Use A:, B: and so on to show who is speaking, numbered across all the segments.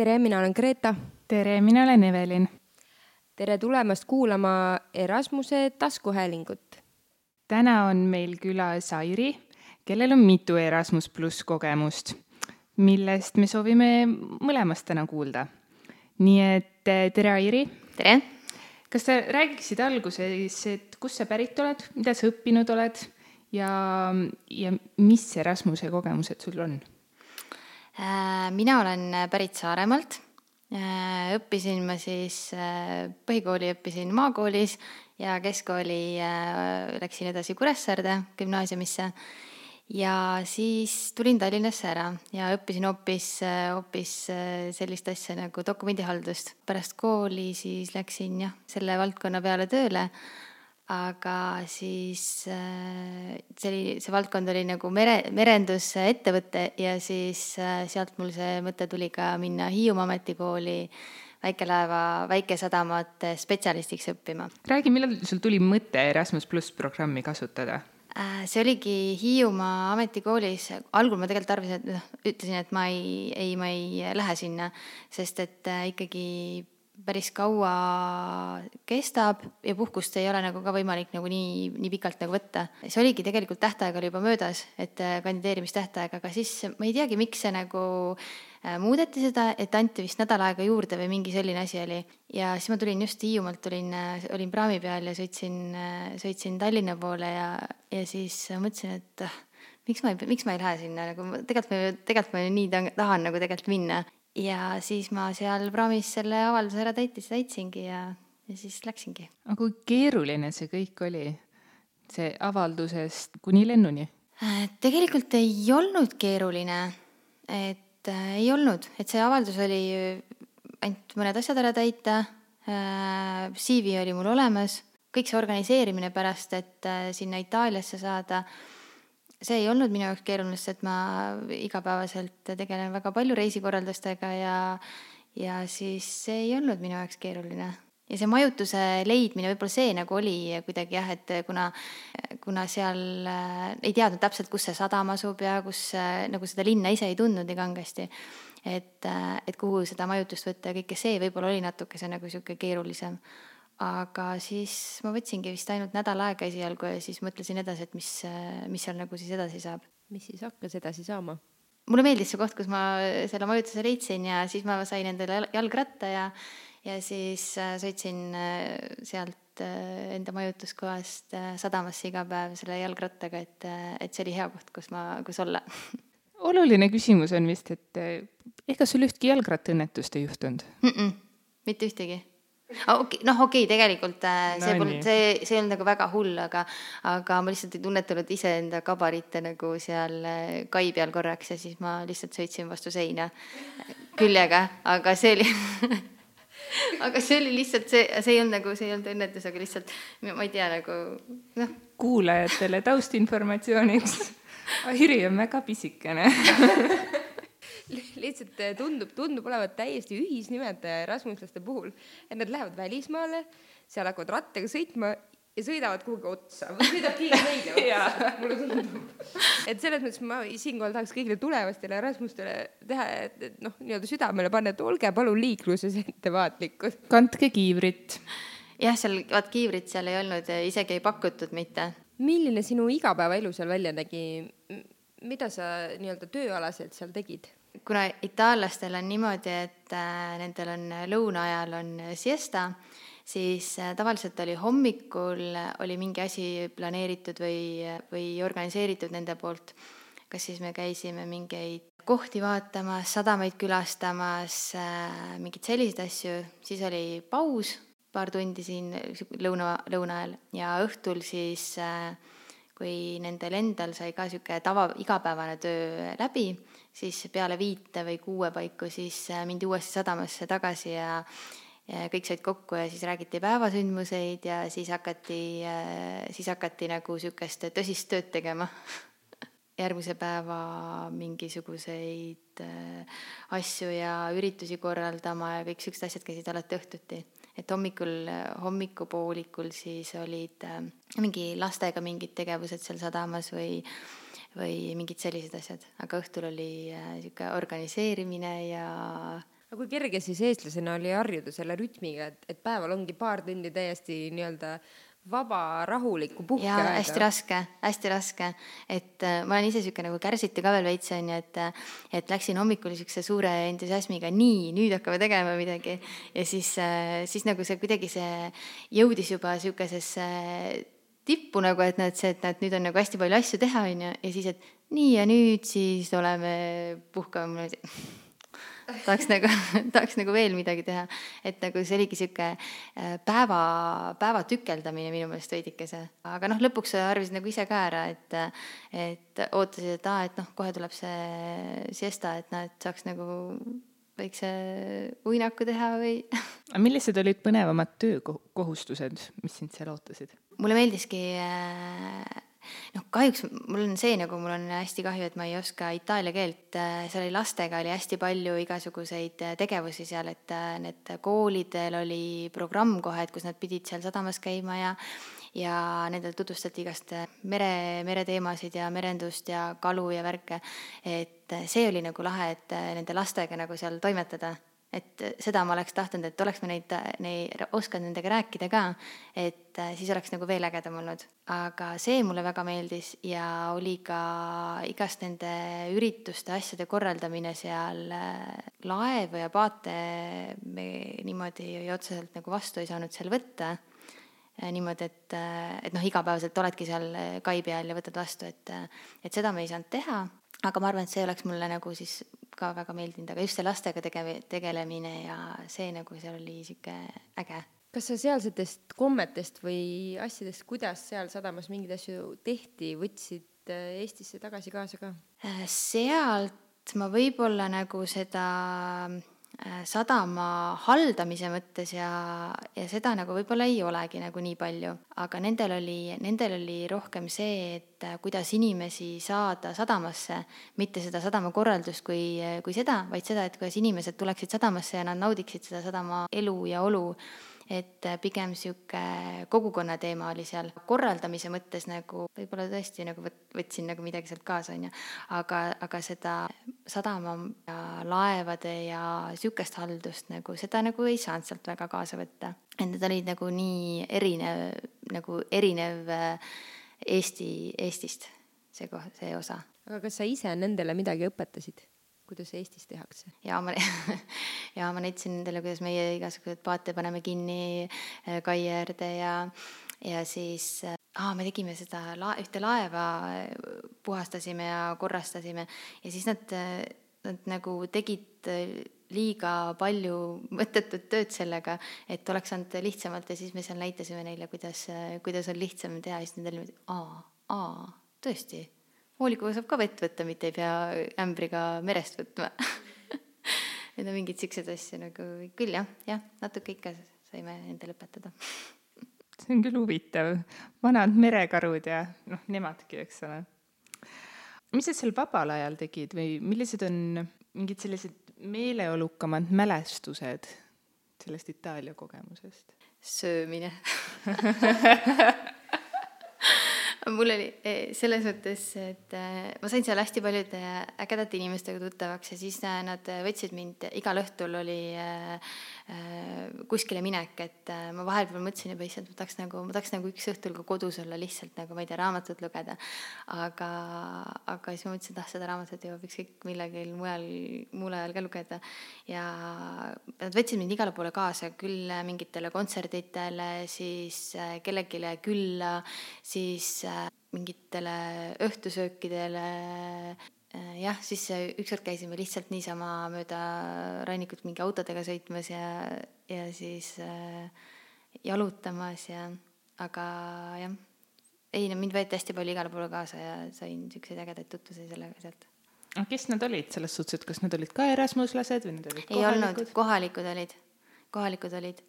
A: tere, mina olen Greta.
B: tere, mina olen Evelin.
A: tere tulemast kuulama Erasmuse taskuhäälingut.
B: täna on meil külas Airi, kellel on mitu Erasmus pluss kogemust, millest me soovime mõlemast täna kuulda. nii et eh, tere, Airi.
C: tere.
B: kas sa räägiksid alguses, et kust sa pärit oled, mida sa õppinud oled ja, ja mis Erasmuse kogemused sul on?
C: Äh, mina olen pärit Saaremaalt. Äh, õppisin ma siis, äh, põhikooli õppisin maakoolis ja keskkooli läksin edasi Kuressaarde gümnaasiumisse. ja siis tulin Tallinnasse ära ja õppisin hoopis, hoopis sellist asja nagu dokumendihaldust. pärast kooli siis läksin jah, selle valdkonna peale tööle aga siis äh, see oli, see valdkond oli nagu mere, merendusettevõte ja siis äh, sealt mul see mõte tuli ka minna Hiiumaa Ametikooli väikelaeva, väikesadamate spetsialistiks õppima.
B: räägi, millal sul tuli mõte Erasmus pluss programmi kasutada?
C: Äh, see oligi Hiiumaa Ametikoolis, algul ma tegelikult arvasin, et noh, ütlesin, et ma ei, ei, ma ei lähe sinna, sest et ikkagi päris kaua kestab ja puhkust ei ole nagu ka võimalik nagu nii, nii pikalt nagu võtta. see oligi tegelikult, tähtaeg oli juba möödas, et äh, kandideerimistähtaeg, aga siis ma ei teagi, miks see nagu äh, muudeti seda, et anti vist nädal aega juurde või mingi selline asi oli. ja siis ma tulin just Hiiumaalt, tulin, äh, olin praami peal ja sõitsin, sõitsin Tallinna poole ja, ja siis mõtlesin, et miks ma ei, miks ma ei lähe sinna nagu tegelikult ma ju, tegelikult ma ju nii tahan nagu tegelikult minna ja siis ma seal praamis selle avalduse ära täitis, täitsingi ja, ja siis läksingi.
B: aga kui keeruline see kõik oli, see avaldusest kuni lennuni?
C: Äh, tegelikult ei olnud keeruline, et äh, ei olnud, et see avaldus oli ainult mõned asjad ära täita äh,, CV oli mul olemas, kõik see organiseerimine pärast, et äh, sinna Itaaliasse saada äh,, see ei olnud minu jaoks keeruline, sest et ma igapäevaselt tegelen väga palju reisikorraldustega ja, ja siis see ei olnud minu jaoks keeruline. ja see majutuse leidmine, võib-olla see nagu oli kuidagi jah, et kuna, kuna seal äh, ei teadnud täpselt, kus see sadam asub ja kus äh, nagu seda linna ise ei tundnud nii kangesti, et, äh, et kuhu seda majutust võtta ja kõike see võib-olla oli natukese nagu niisugune keerulisem aga siis ma võtsingi vist ainult nädal aega esialgu ja siis mõtlesin edasi, et mis, mis seal nagu siis edasi saab.
A: mis siis hakkas edasi saama?
C: mulle meeldis see koht, kus ma selle majutuse leidsin ja siis ma sain endale jalgratta ja, ja siis äh, sõitsin äh, sealt äh, enda majutuskohast sadamasse iga päev selle jalgrattaga, et, et see oli hea koht, kus ma, kus olla
B: oluline küsimus on vist, et ega sul ühtki jalgrattaõnnetust ei juhtunud
C: mm? -mm, mitte ühtegi okei, noh, okei okay,, tegelikult äh, see no, polnud, see, see ei olnud nagu väga hull, aga, aga ma lihtsalt ei tunnetanud iseenda kabaritte nagu seal äh, kai peal korraks ja siis ma lihtsalt sõitsin vastu seina küljega, aga see oli aga see oli lihtsalt see, see ei olnud nagu, see ei olnud õnnetus, aga lihtsalt ma ei tea nagu noh.
B: kuulajatele taustinformatsiooniks Airi on väga pisikene
A: lihtsalt eh, tundub, tundub olevat täiesti ühisnimetaja erasmuslaste puhul, et nad lähevad välismaale, seal hakkavad rattaga sõitma ja sõidavad kuhugi otsa või sõidab keegi neile otsa mulle tundub. et selles mõttes ma siinkohal tahaks kõigile tulevastele Erasmustele teha, et, et noh, nii-öelda südamele panna, et olge palun liikluses ettevaatlikud.
B: kandke kiivrit.
C: jah, seal vaat kiivrit seal ei olnud, isegi ei pakutud mitte.
A: milline sinu igapäevaelu seal välja nägi? mida sa nii-öelda tööalaselt seal tegid?
C: Kuna itaallastel on niimoodi, et äh, nendel on lõuna ajal on siesta, siis äh, tavaliselt oli hommikul, oli mingi asi planeeritud või, või organiseeritud nende poolt. kas siis me käisime mingeid kohti vaatamas, sadamaid külastamas, äh, mingeid selliseid asju, siis oli paus, paar tundi siin lõuna, lõuna ajal ja õhtul siis kui nendel endal sai ka niisugune tava, igapäevane töö läbi, siis peale viite või kuue paiku siis äh, mindi uuesti sadamasse tagasi ja ja kõik said kokku ja siis räägiti päevasündmuseid ja siis hakati, äh, siis hakati nagu niisugust tõsist tööd tegema järgmise päeva mingisuguseid äh, asju ja üritusi korraldama ja kõik niisugused asjad käisid alati õhtuti. et hommikul, hommikupoolikul siis olid mingi lastega mingid tegevused seal sadamas või või mingid sellised asjad, aga õhtul oli niisugune äh, organiseerimine ja
A: aga kui kerge siis eestlasena oli harjuda selle rütmiga, et, et päeval ongi paar tundi täiesti nii-öelda vaba rahulikku puhkeaega.
C: hästi raske, hästi raske. et äh, ma olen ise niisugune nagu kärsiti ka veel veits, on ju, et et läksin hommikul niisuguse suure entusiasmiga, nii, nüüd hakkame tegema midagi. ja siis äh,, siis nagu see kuidagi see jõudis juba niisugusesse tippu nagu, et näed, see, et näed, nüüd on nagu hästi palju asju teha, on ju, ja siis, et nii ja nüüd siis oleme puhkame tahaks nagu, tahaks nagu veel midagi teha. et nagu see oligi sihuke äh, päeva, päeva tükeldamine minu meelest veidikese. aga noh, lõpuks arvasid nagu ise ka ära, et, et ootasid, et aa, et noh, kohe tuleb see siesta, et noh, et saaks nagu väikse uinaku teha või
B: millised olid põnevamad töökohustused, mis sind seal ootasid?
C: mulle meeldiski äh, noh, kahjuks mul on see nagu, mul on hästi kahju, et ma ei oska itaalia keelt, seal oli lastega oli hästi palju igasuguseid tegevusi seal, et need koolidel oli programm kohe, et kus nad pidid seal sadamas käima ja ja nendele tutvustati igast mere, mereteemasid ja merendust ja kalu ja värke. et see oli nagu lahe, et nende lastega nagu seal toimetada et seda ma oleks tahtnud, et oleks ma neid, neid, osanud nendega rääkida ka, et äh, siis oleks nagu veel ägedam olnud. aga see mulle väga meeldis ja oli ka igast nende ürituste, asjade korraldamine seal, äh, laevu ja paate me niimoodi otseselt nagu vastu ei saanud seal võtta äh, niimoodi, et, et noh, igapäevaselt oledki seal kai peal ja võtad vastu, et, et seda me ei saanud teha, aga ma arvan, et see oleks mulle nagu siis ka väga meeldinud, aga just see lastega tege-, tegelemine ja see nagu seal oli sihuke äge.
A: kas sa sealsetest kommetest või asjadest, kuidas seal sadamas mingeid asju tehti, võtsid äh, Eestisse tagasi kaasa ka?
C: Äh, sealt ma võib-olla nagu seda Äh, sadama haldamise mõttes ja, ja seda nagu võib-olla ei olegi nagu nii palju, aga nendel oli, nendel oli rohkem see, et äh, kuidas inimesi saada sadamasse, mitte seda sadamakorraldust kui, kui seda, vaid seda, et kuidas inimesed tuleksid sadamasse ja nad naudiksid seda sadama elu ja olu et äh, pigem niisugune kogukonna teema oli seal. korraldamise mõttes nagu võib-olla tõesti nagu võt-, võtsin nagu midagi sealt kaasa, on ju, aga, aga seda sadama ja laevade ja niisugust haldust nagu, seda nagu ei saanud sealt väga kaasa võtta. et need olid nagu nii erinev, nagu erinev äh, Eesti, Eestist, see koht, see osa.
A: aga kas sa ise nendele midagi õpetasid? Kuidas Eestis tehakse?
C: ja ma ja ma näitasin nendele, kuidas meie igasuguseid paate paneme kinni äh, kai äärde ja, ja siis aa, me tegime seda la-, ühte laeva, äh, puhastasime ja korrastasime. Ja siis nad, äh, nad nagu tegid liiga palju mõttetut tööd sellega, et oleks saanud lihtsamalt ja siis me seal näitasime neile, kuidas, kuidas on lihtsam teha. Ja siis nendel niimoodi aa, aa, tõesti voolikuga saab ka vett võtta, mitte ei pea ämbriga merest võtma Need on mingid siuksed asju nagu küll jah, jah, natuke ikka saime endale õpetada
B: see on küll huvitav, vanad merekarud ja noh, nemadki, eks ole. mis sa seal vabal ajal tegid või millised on mingid sellised meeleolukamad mälestused sellest Itaalia kogemusest?
C: söömine mul oli eh, selles mõttes, et eh, ma sain seal hästi paljude ägedate inimestega tuttavaks ja siis eh, nad võtsid mind, igal õhtul oli kuskile minek, et ma vahepeal mõtlesin juba, issand, ma tahaks nagu, ma tahaks nagu üks õhtul ka kodus olla lihtsalt nagu, ma ei tea, raamatut lugeda. aga, aga siis ma mõtlesin, et ah, seda raamatut jõuab ükskõik millalgi mujal, muul ajal ka lugeda. ja nad võtsid mind igale poole kaasa, küll mingitele kontsertidele, siis kellelegi külla, siis mingitele õhtusöökidele. Äh, jah, siis ükskord käisime lihtsalt niisama mööda rannikut mingi autodega sõitmas ja, ja siis äh, jalutamas ja, aga jah, ei no mind võeti hästi palju igale poole kaasa ja sain niisuguseid ägedaid tutvusi sellega sealt
B: aga kes nad olid selles suhtes, et kas nad olid ka erasmuslased või nad olid
C: kohalikud? ei olnud, kohalikud olid, kohalikud olid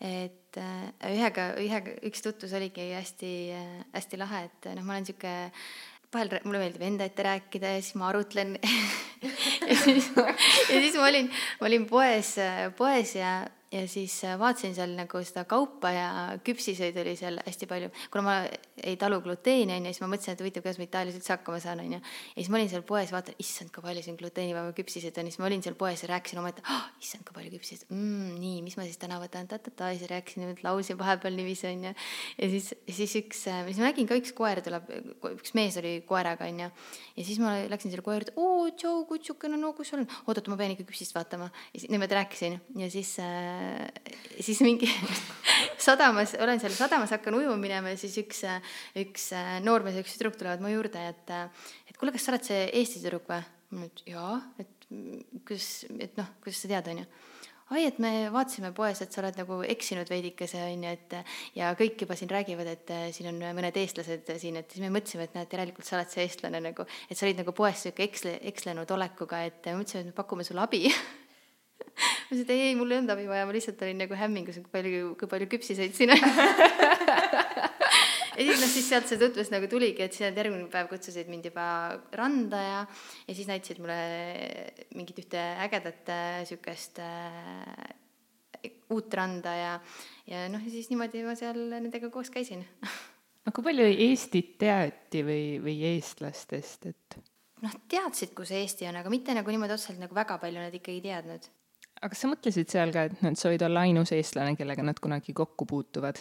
C: et äh, ühega, ühega, üks tutvus oligi hästi, hästi lahe, et noh, ma olen sihuke, vahel mulle meeldib enda ette rääkida ja siis ma arutlen. Ja siis, ja siis ma olin, ma olin poes, poes ja ja siis äh, vaatasin seal nagu seda kaupa ja küpsiseid oli seal hästi palju. kuna ma ei talu gluteeni, on ju, siis ma mõtlesin, et huvitav, kuidas ma Itaalias üldse hakkama saan, on ju. ja siis ma olin seal poes, vaatan, issand, kui palju siin gluteenivaba küpsiseid on, siis ma olin seal poes ja rääkisin omaette oh,, issand, kui palju küpsiseid mm,, nii, mis ma siis täna võtan, ta-ta-ta, siis rääkisin niimoodi lause vahepeal niiviisi, on ju. ja siis, siis üks, äh, siis ma nägin ka üks koer tuleb, üks mees oli koeraga, on ju. ja siis ma läksin selle koera juurde, oo, tšau, kutsukene, no kus sa oled? oot-oot, ma pean ikka küpsist vaatama. ja siis niimoodi rääkisin ja siis äh, siis mingi sadamas, olen seal sadamas, hakkan ujuma minema ja siis üks, üks noormees ja üks tüdruk tulevad mu juurde, et, et kuule, kas sa oled see Eesti tüdruk või? ma ütlen, et jaa, et kuidas, et noh, kuidas sa tead, onju ai, et me vaatasime poes, et sa oled nagu eksinud veidikese, on ju, et ja kõik juba siin räägivad, et siin on mõned eestlased siin, et siis me mõtlesime, et näed, järelikult sa oled see eestlane nagu, et sa olid nagu poes sihuke eksle, ekslenud olekuga, et mõtlesime, et me pakume sulle abi ma ütlesin, et ei, ei, mul ei olnud abi vaja, ma lihtsalt olin nagu hämmingus, kui palju, kui palju küpsiseid siin. On ja siis noh, siis sealt see tutvus nagu tuligi, et siis nad järgmine päev kutsusid mind juba randa ja, ja siis näitasid mulle mingit ühte ägedat niisugust äh, uut randa ja, ja noh, ja siis niimoodi ma seal nendega koos käisin.
B: No kui palju Eestit teati või, või eestlastest, et?
C: noh, teadsid, kus Eesti on, aga mitte nagu niimoodi otseselt nagu väga palju nad ikkagi teadnud
B: aga kas sa mõtlesid seal ka, et nad soovid olla ainus eestlane, kellega nad kunagi kokku puutuvad?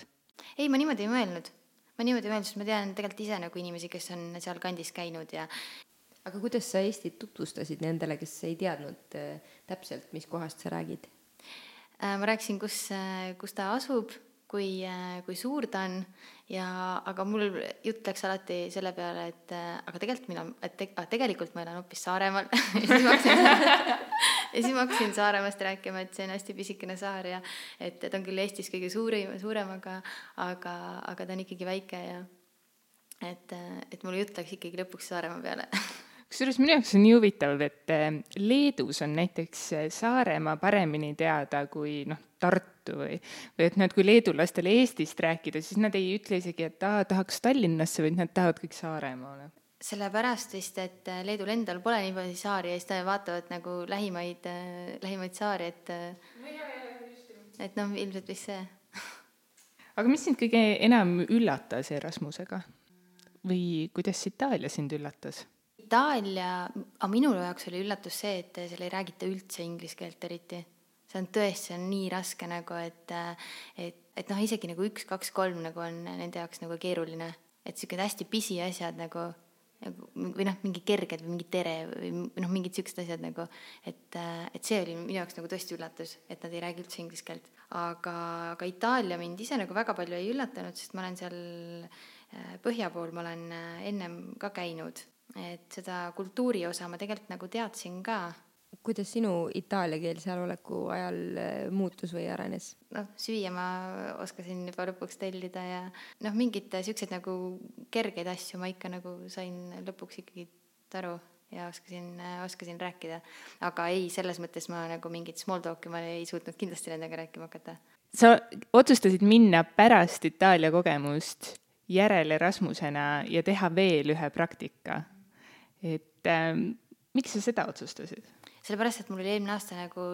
C: ei, ma niimoodi ei mõelnud. ma niimoodi ei mõelnud, sest ma tean tegelikult ise nagu inimesi, kes on sealkandis käinud ja
A: aga kuidas sa Eestit tutvustasid nendele, kes ei teadnud äh, täpselt, mis kohast sa räägid
C: äh,? ma rääkisin, kus äh,, kus ta asub kui, kui suur ta on ja, aga mul jutt läks alati selle peale, et aga tegelikult mina, et te, tegelikult ma elan hoopis Saaremaal ja siis ma hakkasin Saaremaast rääkima, et see on hästi pisikene saar ja et, et on küll Eestis kõige suurim, suurem, aga, aga, aga ta on ikkagi väike ja et, et mul jutt läks ikkagi lõpuks Saaremaa peale
B: kusjuures minu jaoks on nii huvitav, et äh, Leedus on näiteks Saaremaa paremini teada kui noh, Tartu või, või et nad, kui leedulastele Eestist rääkida, siis nad ei ütle isegi, et aa, tahaks Tallinnasse, vaid nad tahavad kõik Saaremaale.
C: Sellepärast vist, et äh, Leedul endal pole nii palju saari ja siis nad vaatavad nagu lähimaid, äh, lähimaid saari, et äh, et noh, ilmselt vist see.
B: aga mis sind kõige enam üllatas Erasmusega? või kuidas Itaalia sind üllatas?
C: Itaalia, aga minu jaoks oli üllatus see, et seal ei räägita üldse inglise keelt eriti see on tõesti, see on nii raske nagu, et, et, et noh, isegi nagu üks, kaks, kolm nagu on nende jaoks nagu keeruline. et siuksed hästi pisiasjad nagu, nagu või noh, mingi kerged või mingi tere või noh, mingid siuksed asjad nagu, et, et see oli minu jaoks nagu tõesti üllatus, et nad ei räägi üldse inglise keelt. aga, aga Itaalia mind ise nagu väga palju ei üllatanud, sest ma olen seal äh, põhja pool, ma olen äh, ennem ka käinud, et seda kultuuri osa ma tegelikult nagu teadsin ka
A: kuidas sinu itaalia keel seal oleku ajal äh, muutus või arenes?
C: noh, süüa ma oskasin juba lõpuks tellida ja noh, mingeid siukseid nagu kergeid asju ma ikka nagu sain lõpuks ikkagi aru ja oskasin, oskasin rääkida. aga ei, selles mõttes ma nagu mingit small talk'i ma ei suutnud kindlasti nendega rääkima hakata.
B: sa otsustasid minna pärast Itaalia kogemust järele Rasmusena ja teha veel ühe praktika. et ähm, miks sa seda otsustasid?
C: Sellepärast, et mul oli eelmine aasta nagu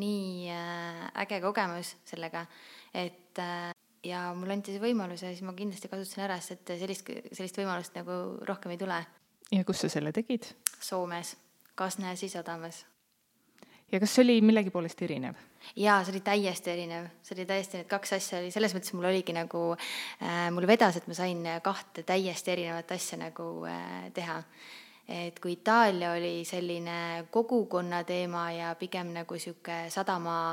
C: nii äh, äge kogemus sellega, et äh, ja mulle anti see võimalus ja siis ma kindlasti kasutasin ära, sest et sellist, sellist võimalust nagu rohkem ei tule.
B: ja kus sa selle tegid?
C: Soomes, Kasnäsi sadamas.
B: ja kas see oli millegi poolest erinev?
C: jaa, see oli täiesti erinev, see oli täiesti, need kaks asja oli, selles mõttes mul oligi nagu äh,, mul vedas, et ma sain kahte täiesti erinevat asja nagu äh, teha et kui Itaalia oli selline kogukonna teema ja pigem nagu niisugune sadama,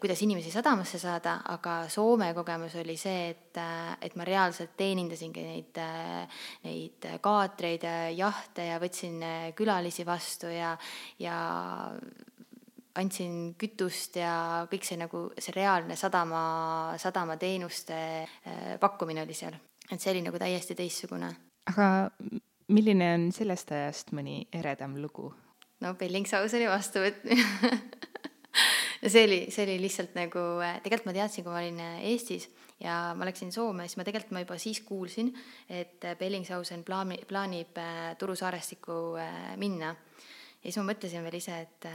C: kuidas inimesi sadamasse saada, aga Soome kogemus oli see, et, et ma reaalselt teenindasingi neid, neid kaatreid ja jahte ja võtsin külalisi vastu ja, ja andsin kütust ja kõik see nagu, see reaalne sadama, sadamateenuste pakkumine oli seal. et see oli nagu täiesti teistsugune.
B: aga milline on sellest ajast mõni eredam lugu?
C: no Bellingsauseni vastuvõtmine ja see oli, see oli lihtsalt nagu, tegelikult ma teadsin, kui ma olin Eestis ja ma läksin Soome, siis ma tegelikult, ma juba siis kuulsin, et Bellingshausen plaani, plaanib äh, Turu saarestikku äh, minna ja siis ma mõtlesin veel ise, et,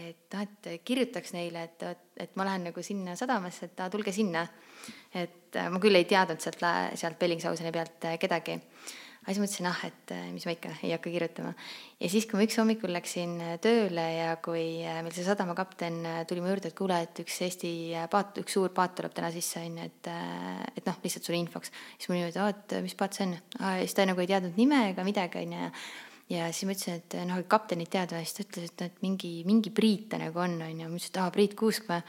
C: et noh, et kirjutaks neile, et, et ma lähen nagu sinna sadamasse, et tulge sinna. et ma küll ei teadnud sealt, sealt Bellingsauseni pealt kedagi aga siis mõtlesin, ah, et äh, mis ma ikka ei hakka kirjutama. ja siis, kui ma üks hommikul läksin äh, tööle ja kui äh, meil see sadamakapten tuli mu juurde, et kuule, et üks Eesti paat, üks suur paat tuleb täna sisse, on ju, et et noh, lihtsalt sulle infoks. siis mul niimoodi, et mis paat see on? ja siis ta nagu ei teadnud nime ega midagi, on ju, ja siis ma ütlesin, et noh, kaptenit tead või, siis ta ütles, et noh, et mingi, mingi Priit ta nagu on, on ju, ma ütlesin, et aa, Priit Kuusk või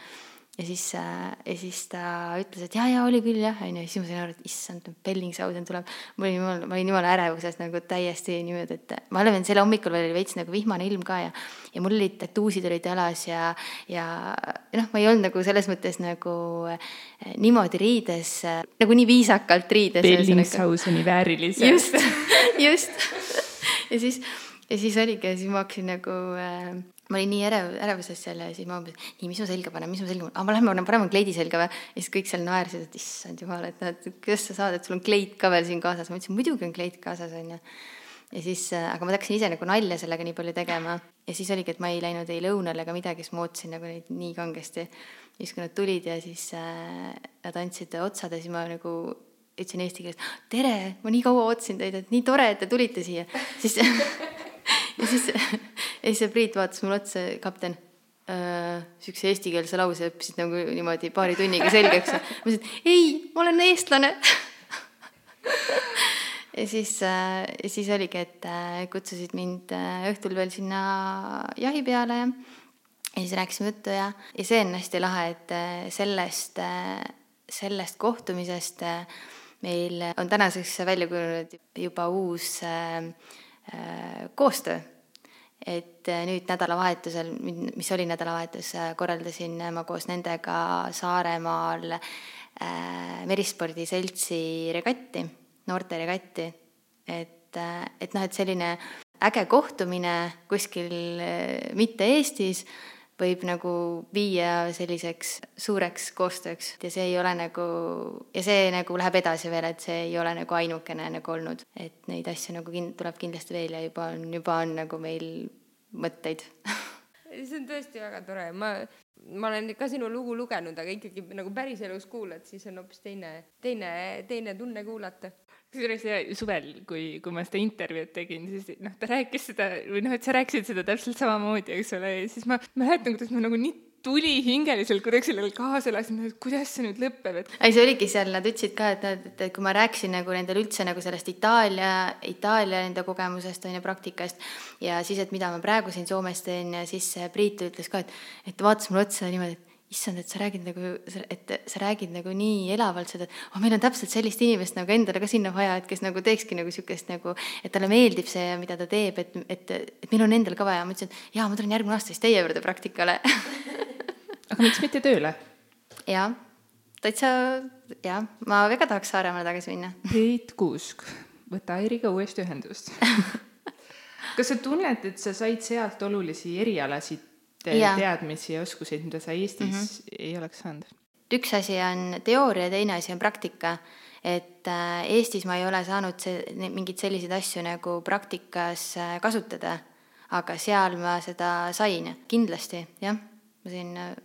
C: ja siis, äh, ja siis ta ütles, et jaa, jaa, oli küll jah, onju, siis ma sain aru, et issand, Bellingshausen tuleb. ma olin jumala, ma olin jumala ärevuses nagu täiesti niimoodi, et ma olen veel selle hommikul oli veits nagu vihmane ilm ka ja, ja mul olid tattuusid olid jalas ja, ja noh, ma ei olnud nagu selles mõttes nagu eh, niimoodi riides, nagu nii viisakalt riides.
B: Bellingshauseni vääriliselt.
C: just, just. ja siis, ja siis oligi, siis ma hakkasin nagu äh, ma olin nii ärev, ärevuses seal ja siis ma umbes, nii, mis ma selga panen, mis ma selga panen, aa, ma lähen, paneme kleidi selga või? ja siis kõik seal naersid, et issand jumal, et et kuidas sa saad, et sul on kleit ka veel siin kaasas. ma ütlesin, muidugi on kleit kaasas, onju. ja siis, äh, aga ma hakkasin ise nagu nalja sellega nii palju tegema ja siis oligi, et ma ei läinud ei lõunale ega midagi, siis ma ootasin nagu neid nii kangesti. ja siis, kui nad tulid ja siis äh, nad andsid otsad ja siis ma nagu ütlesin eesti keeles, tere, ma nii kaua ootasin teid, et nii tore, et te tulite siia. siis ja siis, ja siis see Priit vaatas mulle otsa, kapten äh,, siukse eestikeelse lause õppisid nagu niimoodi paari tunniga selgeks. ma ütlesin, et ei, ma olen eestlane ja siis äh,, siis oligi, et äh, kutsusid mind äh, õhtul veel sinna jahi peale ja, ja siis rääkisime juttu ja, ja see on hästi lahe, et äh, sellest äh,, sellest kohtumisest äh, meil on tänaseks välja kujunenud juba uus Äh, koostöö. et äh, nüüd nädalavahetusel, mis oli nädalavahetus, äh, korraldasin ma koos nendega Saaremaal Merispordi Seltsi regatti, noorteregatti. et, et noh, et selline äge kohtumine kuskil mitte Eestis võib nagu viia selliseks suureks koostööks. Ja see ei ole nagu, ja see nagu läheb edasi veel, et see ei ole nagu ainukene nagu olnud, et neid asju nagu kin-, tuleb kindlasti veel ja juba on, juba on nagu meil mõtteid.
A: See on tõesti väga tore, ma, ma olen ka sinu lugu lugenud, aga ikkagi nagu päriselus kuulad, siis on hoopis teine, teine, teine tunne kuulata
B: kusjuures suvel, kui, kui ma seda intervjuud tegin, siis noh, ta rääkis seda või noh, et sa rääkisid seda täpselt samamoodi, eks ole, ja siis ma mäletan, kuidas ma nagu nii tulihingeliselt kuidagi sellele kaasa elasin, et kuidas see nüüd lõpeb, et.
C: ei, see oligi seal, nad ütlesid ka, et, et, et kui ma rääkisin nagu nendele üldse nagu sellest Itaalia, Itaalia ende kogemusest on ju praktikast ja siis, et mida ma praegu siin Soomes teen ja siis Priit ütles ka, et, et vaatas mulle otsa niimoodi, et issand, et sa räägid nagu, et sa räägid nagu nii elavalt seda, et oh, meil on täpselt sellist inimest nagu endale ka sinna vaja, et kes nagu teekski nagu niisugust nagu, et talle meeldib see, mida ta teeb, et, et, et meil on endal ka vaja. ma ütlesin, et jaa, ma tulen järgmine aasta siis teie juurde praktikale
B: aga miks mitte tööle?
C: jaa, täitsa jah, ma väga tahaks Saaremaale tagasi minna.
B: Priit Kuusk, võta Airiga uuesti ühendust kas sa tunned, et sa said sealt olulisi erialasid ja. teadmisi ja oskuseid, mida sa Eestis mm -hmm. ei oleks saanud?
C: üks asi on teooria ja teine asi on praktika. et äh, Eestis ma ei ole saanud see, mingeid selliseid asju nagu praktikas äh, kasutada, aga seal ma seda sain kindlasti, jah. ma sain äh,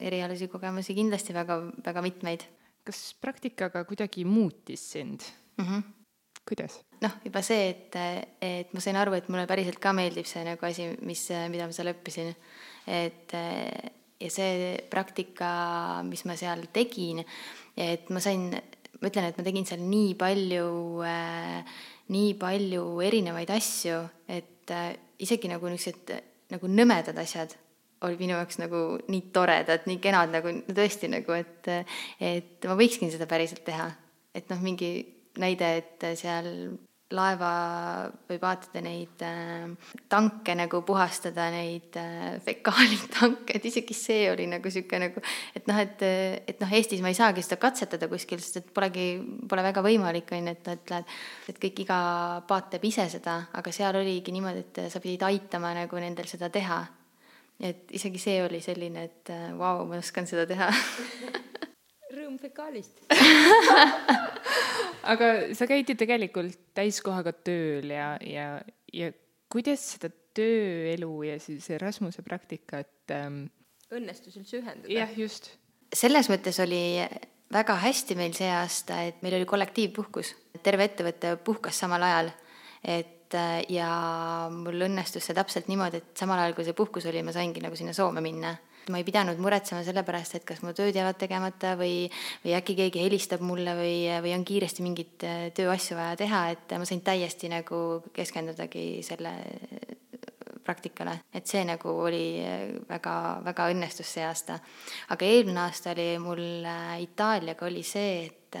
C: erialasi kogemusi kindlasti väga, väga mitmeid.
B: kas praktikaga kuidagi muutis sind
C: mm? -hmm.
B: Kuidas?
C: noh, juba see, et, et ma sain aru, et mulle päriselt ka meeldib see nagu asi, mis, mida ma seal õppisin et ja see praktika, mis ma seal tegin, et ma sain, ma ütlen, et ma tegin seal nii palju äh,, nii palju erinevaid asju, et äh, isegi nagu niisugused nagu nõmedad asjad olid minu jaoks nagu nii toredad, nii kenad nagu tõesti nagu, et, et ma võikski seda päriselt teha. et noh, mingi näide, et seal laeva võib vaatada neid äh, tanke nagu puhastada, neid äh, fekaalitanke, et isegi see oli nagu niisugune nagu, et noh, et, et noh, Eestis ma ei saagi seda katsetada kuskil, sest et polegi, pole väga võimalik, on ju, et noh, et lähed, et kõik, iga paat teeb ise seda, aga seal oligi niimoodi, et sa pidid aitama nagu nendel seda teha. et isegi see oli selline, et vau wow,, ma oskan seda teha
A: rõõm fekaalist
B: aga sa käid ju tegelikult täiskohaga tööl ja, ja, ja kuidas seda tööelu ja siis Erasmuse praktika, et ähm,
A: õnnestus üldse ühendada.
B: jah, just.
C: selles mõttes oli väga hästi meil see aasta, et meil oli kollektiivpuhkus, terve ettevõte puhkas samal ajal, et äh, ja mul õnnestus see täpselt niimoodi, et samal ajal, kui see puhkus oli, ma saingi nagu sinna Soome minna ma ei pidanud muretsema selle pärast, et kas mu tööd jäävad tegemata või, või äkki keegi helistab mulle või, või on kiiresti mingeid äh, tööasju vaja teha, et ma sain täiesti nagu keskendudagi selle praktikale, et see nagu oli äh, väga, väga õnnestus see aasta. aga eelmine aasta oli mul äh, Itaaliaga oli see, et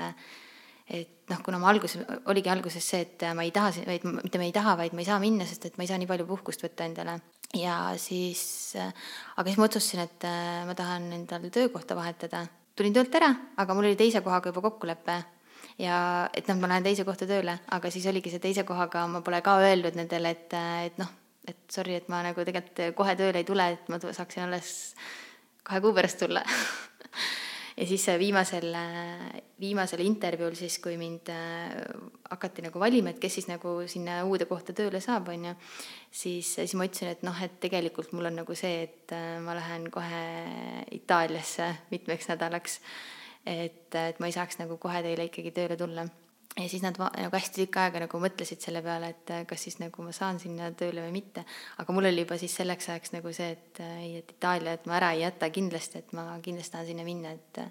C: et noh, kuna ma alguses, oligi alguses see, et ma ei taha, vaid mitte ma ei taha, vaid ma ei saa minna, sest et ma ei saa nii palju puhkust võtta endale. Ja siis, aga siis ma otsustasin, et äh, ma tahan endale töökohta vahetada. tulin töölt ära, aga mul oli teise kohaga juba kokkulepe. Ja et noh, ma lähen teise kohta tööle, aga siis oligi see teise kohaga, ma pole ka öelnud nendele, et, äh, et noh, et sorry, et ma nagu tegelikult kohe tööle ei tule, et ma saaksin alles kahe kuu pärast tulla ja siis viimasel, viimasel intervjuul siis, kui mind äh, hakati nagu valima, et kes siis nagu sinna uude kohta tööle saab, on ju, siis, siis ma ütlesin, et noh, et tegelikult mul on nagu see, et äh, ma lähen kohe Itaaliasse mitmeks nädalaks. et, et ma ei saaks nagu kohe teile ikkagi tööle tulla ja siis nad nagu hästi tükk aega nagu mõtlesid selle peale, et äh, kas siis nagu ma saan sinna tööle või mitte. aga mul oli juba siis selleks ajaks nagu see, et äh, ei, et Itaalia, et ma ära ei jäta kindlasti, et ma kindlasti tahan sinna minna, et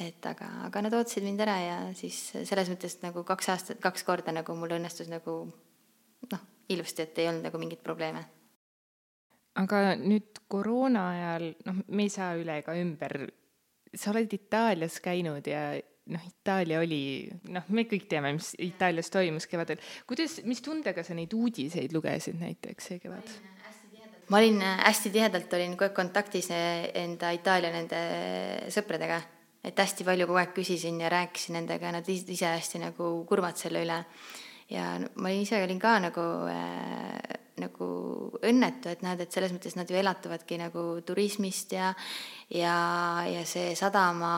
C: et aga, aga nad ootasid mind ära ja siis selles mõttes nagu kaks aastat, kaks korda nagu mul õnnestus nagu noh, ilusti, et ei olnud nagu mingeid probleeme.
B: aga nüüd koroona ajal, noh, me ei saa üle ega ümber, sa oled Itaalias käinud ja noh, Itaalia oli, noh, me kõik teame, mis Itaalias toimus kevadel. kuidas, mis tundega sa neid uudiseid lugesid näiteks see kevad?
C: ma olin hästi tihedalt, olin kogu aeg kontaktis enda Itaalia nende sõpradega, et hästi palju kogu aeg küsisin ja rääkisin nendega, nad ise hästi nagu kurvad selle üle. ja ma ise olin ka nagu äh, nagu õnnetu, et näed, et selles mõttes nad ju elatuvadki nagu turismist ja ja, ja see sadama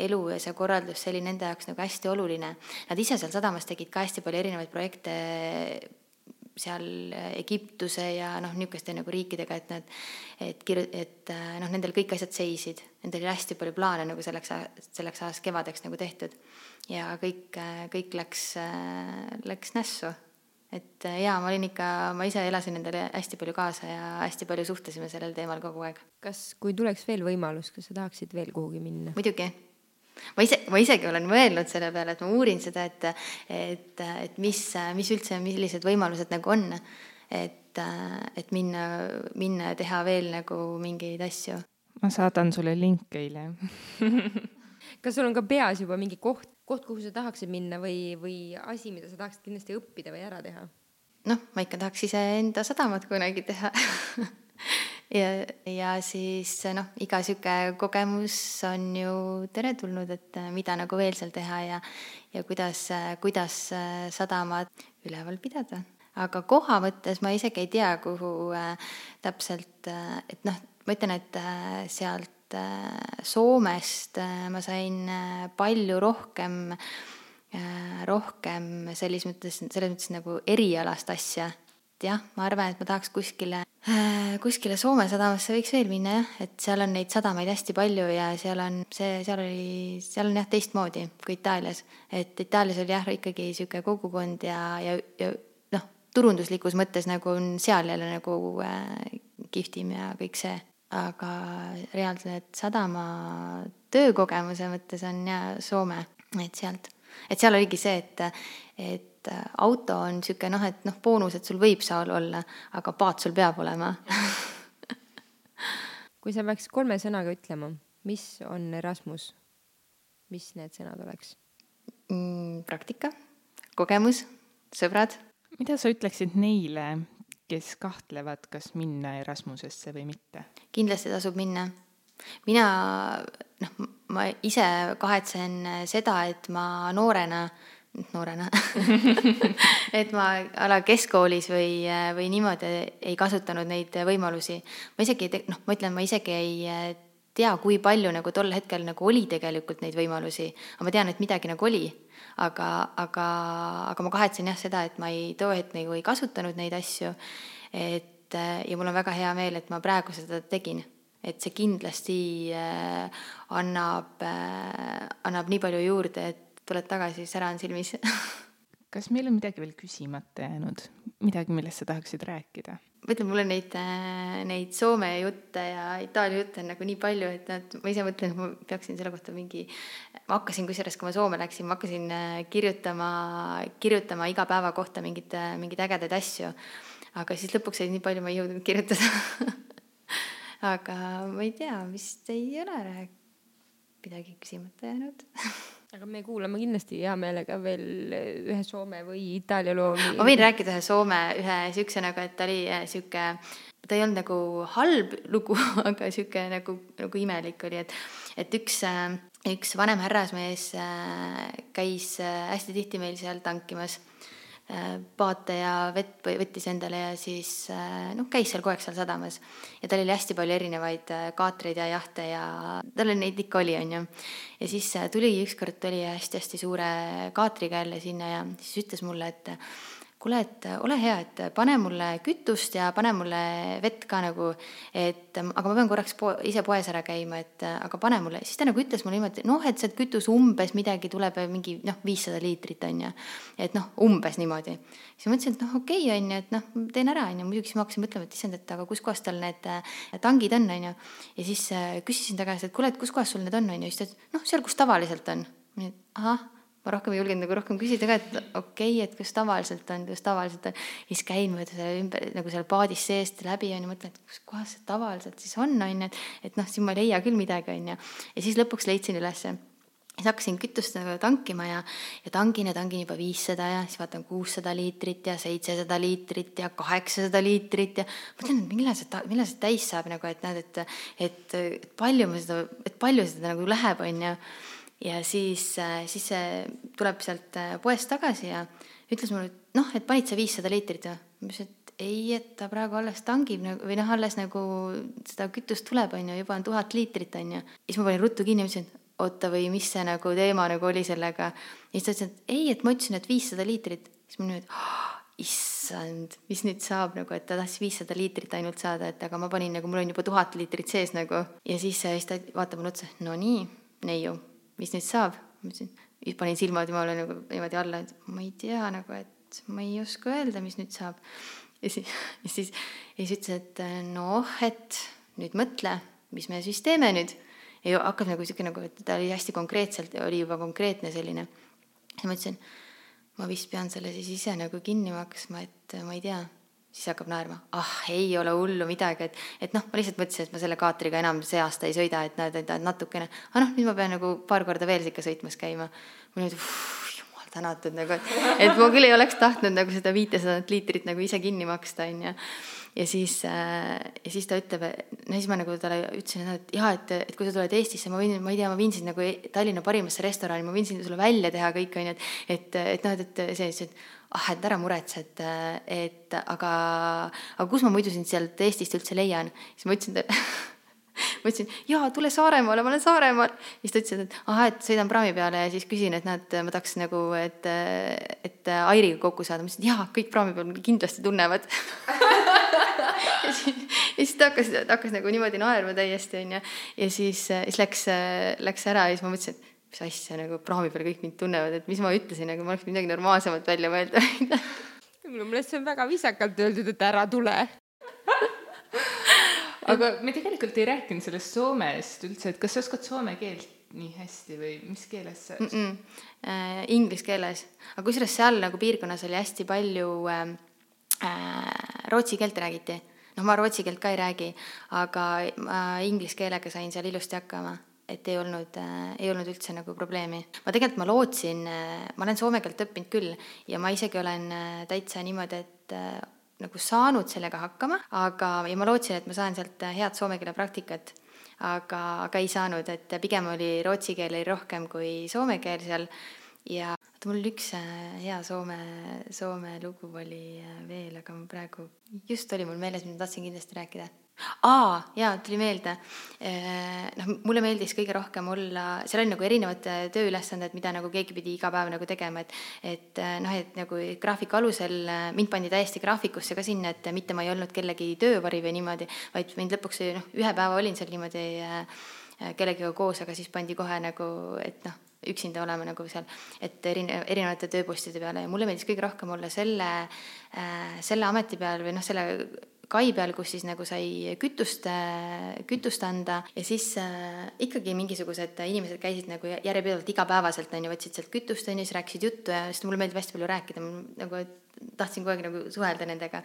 C: elu ja see korraldus, see oli nende jaoks nagu hästi oluline. Nad ise seal sadamas tegid ka hästi palju erinevaid projekte seal Egiptuse ja noh, niisuguste nagu riikidega, et nad, et kir-, et noh, nendel kõik asjad seisid. Nendel oli hästi palju plaane nagu selleks, selleks ajaks kevadeks nagu tehtud. ja kõik, kõik läks, läks nässu et äh, jaa, ma olin ikka, ma ise elasin nendele hästi palju kaasa ja hästi palju suhtlesime sellel teemal kogu aeg.
A: kas, kui tuleks veel võimalus, kas sa tahaksid veel kuhugi minna?
C: muidugi. ma ise, ma isegi olen mõelnud selle peale, et ma uurin seda, et, et, et mis, mis üldse, millised võimalused nagu on. et, et minna, minna ja teha veel nagu mingeid asju.
B: ma saadan sulle linke eile
A: kas sul on ka peas juba mingi koht, koht, kuhu sa tahaksid minna või, või asi, mida sa tahaksid kindlasti õppida või ära teha?
C: noh, ma ikka tahaks iseenda sadamat kunagi teha ja, ja siis noh, iga sihuke kogemus on ju teretulnud, et mida nagu veel seal teha ja, ja kuidas, kuidas sadamat üleval pidada. aga koha mõttes ma isegi ei tea, kuhu äh, täpselt äh,, et noh, ma ütlen, et äh, sealt Äh, Soomest äh, ma sain äh, palju rohkem, rohkem selles mõttes, selles mõttes nagu erialast asja. et jah, ma arvan, et ma tahaks kuskile, kuskile Soome sadamasse võiks veel minna jah, et seal on neid sadamaid hästi palju ja seal on see, seal oli, seal on jah teistmoodi kui Itaalias. et Itaalias oli jah, ikkagi niisugune kogukond ja, ja, ja noh, turunduslikus mõttes nagu on seal jälle nagu äh, kihvtim ja kõik see aga reaalselt sadama töökogemuse mõttes on ja Soome, et sealt, et seal oligi see, et, et auto on niisugune noh, et noh, boonus, et sul võib seal olla, aga paat sul peab olema
A: kui sa peaks kolme sõnaga ütlema, mis on Erasmus, mis need sõnad oleks
C: mm,? praktika, kogemus, sõbrad.
B: mida sa ütleksid neile, kes kahtlevad, kas minna Erasmusesse või mitte?
C: kindlasti tasub minna. mina, noh, ma ise kahetsen seda, et ma noorena, noorena et ma a la keskkoolis või, või niimoodi ei kasutanud neid võimalusi. ma isegi ei, noh, ma ütlen, ma isegi ei tea, kui palju nagu tol hetkel nagu oli tegelikult neid võimalusi, aga ma tean, et midagi nagu oli. Aga, aga, aga ma kahetsen jah seda, et ma ei, too hetk nagu ei kasutanud neid asju. Et ja mul on väga hea meel, et ma praegu seda tegin. Et see kindlasti äh, annab äh,, annab nii palju juurde, et tuled tagasi, sära on silmis.
B: Kas meil on midagi veel küsimata jäänud, midagi, millest sa tahaksid rääkida?
C: Ma ütlen, mul on neid, äh, neid Soome jutte ja Itaalia jutte on nagu nii palju, et nad, ma ise mõtlen, et ma peaksin selle kohta mingi, ma hakkasin kusjuures, kui ma Soome läksin, ma hakkasin äh, kirjutama, kirjutama iga päeva kohta mingeid, mingeid ägedaid asju. aga siis lõpuks oli nii palju, ma ei jõudnud kirjutada aga ma ei tea, vist ei ole midagi küsimata jäänud
A: aga me kuulame kindlasti hea meelega veel ühe Soome või Itaalia loo.
C: ma võin rääkida ühe Soome, ühe siukse nagu, et ta oli äh, sihuke, ta ei olnud nagu halb lugu, aga sihuke nagu, nagu imelik oli, et, et üks, äh, üks vanem härrasmees käis hästi tihti meil seal tankimas paate ja vett võttis endale ja siis äh, noh, käis seal kogu aeg seal sadamas. ja tal oli hästi palju erinevaid äh, kaatreid ja jahte ja tal neid ikka oli, onju. ja siis tuli ükskord tuli hästi-hästi suure kaatriga jälle sinna ja siis ütles mulle, et kuule, et ole hea, et pane mulle kütust ja pane mulle vett ka nagu, et aga ma pean korraks po ise poes ära käima, et aga pane mulle, siis ta nagu ütles mulle niimoodi, noh, et sealt kütus umbes midagi tuleb mingi noh, viissada liitrit on ju. et noh, umbes niimoodi. siis ma mõtlesin, et noh, okei okay, on ju, et noh, teen ära on ju, muidugi siis ma hakkasin mõtlema, et issand, et aga kuskohast tal need tangid on, on ju. ja siis küsisin ta käest, et kuule, et kuskohas sul need on, on ju, siis ta ütles, noh, seal, kus tavaliselt on. ahah ma rohkem ei julgenud nagu rohkem küsida ka, et okei okay,, et kus tavaliselt on, kus tavaliselt on. siis käin mööda selle ümber nagu seal paadis seest läbi on ju, mõtlen, et kus kohas see tavaliselt siis on, on ju, et, et noh, siin ma ei leia küll midagi, on ju. ja siis lõpuks leidsin ülesse siis hakkasin kütust nagu tankima ja, ja tangin ja tangin juba viissada ja siis vaatan kuussada liitrit ja seitsesada liitrit ja kaheksasada liitrit ja mõtlen, et millal see, millal see täis saab nagu, et näed, et, et, et palju ma seda, et palju seda nagu läheb, on ju ja siis, äh, siis see tuleb sealt äh, poest tagasi ja ütles mulle, et noh, et panid sa viissada liitrit või? ma ütlesin, et ei, et ta praegu alles tangib nagu või noh, alles nagu seda kütust tuleb, on ju, juba on tuhat liitrit, on ju. siis ma panin ruttu kinni, mõtlesin, et oota või mis see nagu teema nagu oli sellega. ja siis ta ütles, et ei, et ma ütlesin, et viissada liitrit. siis ma nüüd oh,, issand, mis nüüd saab nagu, et ta tahtis viissada liitrit ainult saada, et aga ma panin nagu, mul on juba tuhat liitrit sees nagu. ja siis, siis ta vaatab mulle otsa, no nii, neiu mis nüüd saab? ma ütlesin, panin silmad jumala nagu niimoodi alla, et ma ei tea nagu, et ma ei oska öelda, mis nüüd saab. ja siis, ja siis, ja siis ütles, et noh, et nüüd mõtle, mis me siis teeme nüüd. ja hakkab nagu sihuke nagu, et ta oli hästi konkreetselt, oli juba konkreetne selline. siis ma ütlesin, ma vist pean selle siis ise nagu kinni maksma, et ma ei tea siis hakkab naerma, ah, ei ole hullu midagi, et, et noh, ma lihtsalt mõtlesin, et ma selle kaatriga enam see aasta ei sõida, et näed, et natukene, aga noh, nüüd ma pean nagu paar korda veel ikka sõitmas käima. mul nüüd, jumal tänatud nagu, et, et ma küll ei oleks tahtnud nagu seda viitesadat liitrit nagu ise kinni maksta, onju. Ja siis äh,, ja siis ta ütleb, no siis ma nagu talle ütlesin, et jaa, et, et kui sa tuled Eestisse, ma võin, ma ei tea, ma viin sind nagu Tallinna parimasse restorani, ma võin sind sulle välja teha kõik, onju, et, et, et noh, et, et see, see, et ah, et ära muretse, et, et aga, aga kus ma muidu sind sealt Eestist üldse leian. siis ma ütlesin talle ma ütlesin, jaa, tule Saaremaale, ma olen Saaremaal. siis ta ütles, et ahah, et sõidan praami peale ja siis küsin, et näed, ma tahaks nagu, et, et Airiga kokku saada. ma ütlesin, jaa, kõik praami peal kindlasti tunnevad ja siis, ja siis ta hakkas, hakkas nagu niimoodi naerma täiesti, onju. ja siis, siis läks, läks ära ja siis ma mõtlesin, et mis asja nagu praami peal kõik mind tunnevad, et mis ma ütlesin, aga ma oleks midagi normaalsemat välja mõelda
A: minu meelest see on väga viisakalt öeldud, et ära tule
B: aga me tegelikult ei rääkinud sellest Soomest üldse, et kas sa oskad soome keelt nii hästi või mis keeles sa
C: mm? -mm. Äh, Inglise keeles, aga kusjuures seal nagu piirkonnas oli hästi palju äh, äh, rootsi keelt räägiti. noh, ma rootsi keelt ka ei räägi, aga äh, inglise keelega sain seal ilusti hakkama et ei olnud äh,, ei olnud üldse nagu probleemi. ma tegelikult, ma lootsin äh,, ma olen soome keelt õppinud küll ja ma isegi olen äh, täitsa niimoodi, et äh, nagu saanud sellega hakkama, aga, ja ma lootsin, et ma saan sealt äh, head soome keele praktikat, aga, aga ei saanud, et pigem oli rootsi keel oli rohkem kui soome keel seal ja oota, mul üks äh, hea Soome, Soome lugu oli veel, aga ma praegu, just oli mul meeles, mida ma tahtsin kindlasti rääkida. Aa, jaa, tuli meelde. noh, mulle meeldis kõige rohkem olla, seal oli nagu erinevad äh, tööülesanded, mida nagu keegi pidi iga päev nagu tegema, et et äh, noh, et nagu graafiku alusel äh, mind pandi täiesti graafikusse ka sinna, et mitte ma ei olnud kellegi töövari või niimoodi, vaid mind lõpuks noh, ühe päeva olin seal niimoodi kellegagi koos, aga siis pandi kohe nagu, et noh, üksinda olema nagu seal, et erine-, erinevate tööpostide peale ja mulle meeldis kõige rohkem olla selle, selle ameti peal või noh, selle kai peal, kus siis nagu sai kütust, kütust anda. Ja siis äh, ikkagi mingisugused inimesed käisid nagu järjepidevalt igapäevaselt on ju, võtsid sealt kütust on ju, siis rääkisid juttu ja sest mulle meeldib hästi palju rääkida, nagu tahtsin kogu aeg nagu suhelda nendega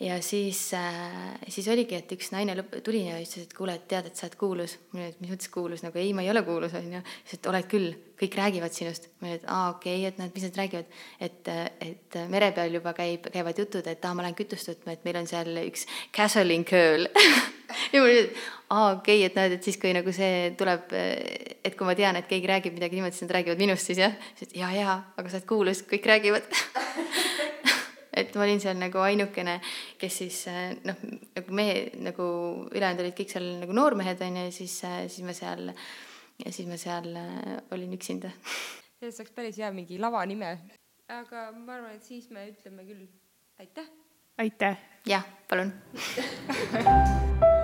C: ja siis äh,, siis oligi, et üks naine lõpp, tuli ja ütles, et kuule, et tead, et sa oled kuulus. ma olin, et mis mõttes kuulus, nagu ei, ma ei ole kuulus, onju. siis, et oled küll, kõik räägivad sinust. ma olin, et aa, okei okay,, et näed, mis nad räägivad. et, et mere peal juba käib, käivad jutud, et aa, ma lähen kütust võtma, et meil on seal üks Casalin Curl ja ma olin, et aa, okei okay,, et näed, et siis, kui nagu see tuleb, et kui ma tean, et keegi räägib midagi niimoodi, siis nad räägivad minust siis jah. siis, et jaa, jaa, aga sa oled kuulus, kõik räägivad et ma olin seal nagu ainukene, kes siis eh, noh, nagu me nagu ülejäänud olid kõik seal nagu noormehed onju ja siis, eh, siis ma seal ja siis ma seal eh, olin üksinda.
A: sellest saaks päris hea mingi lavanime. aga ma arvan, et siis me ütleme küll aitäh.
B: aitäh.
C: jah, palun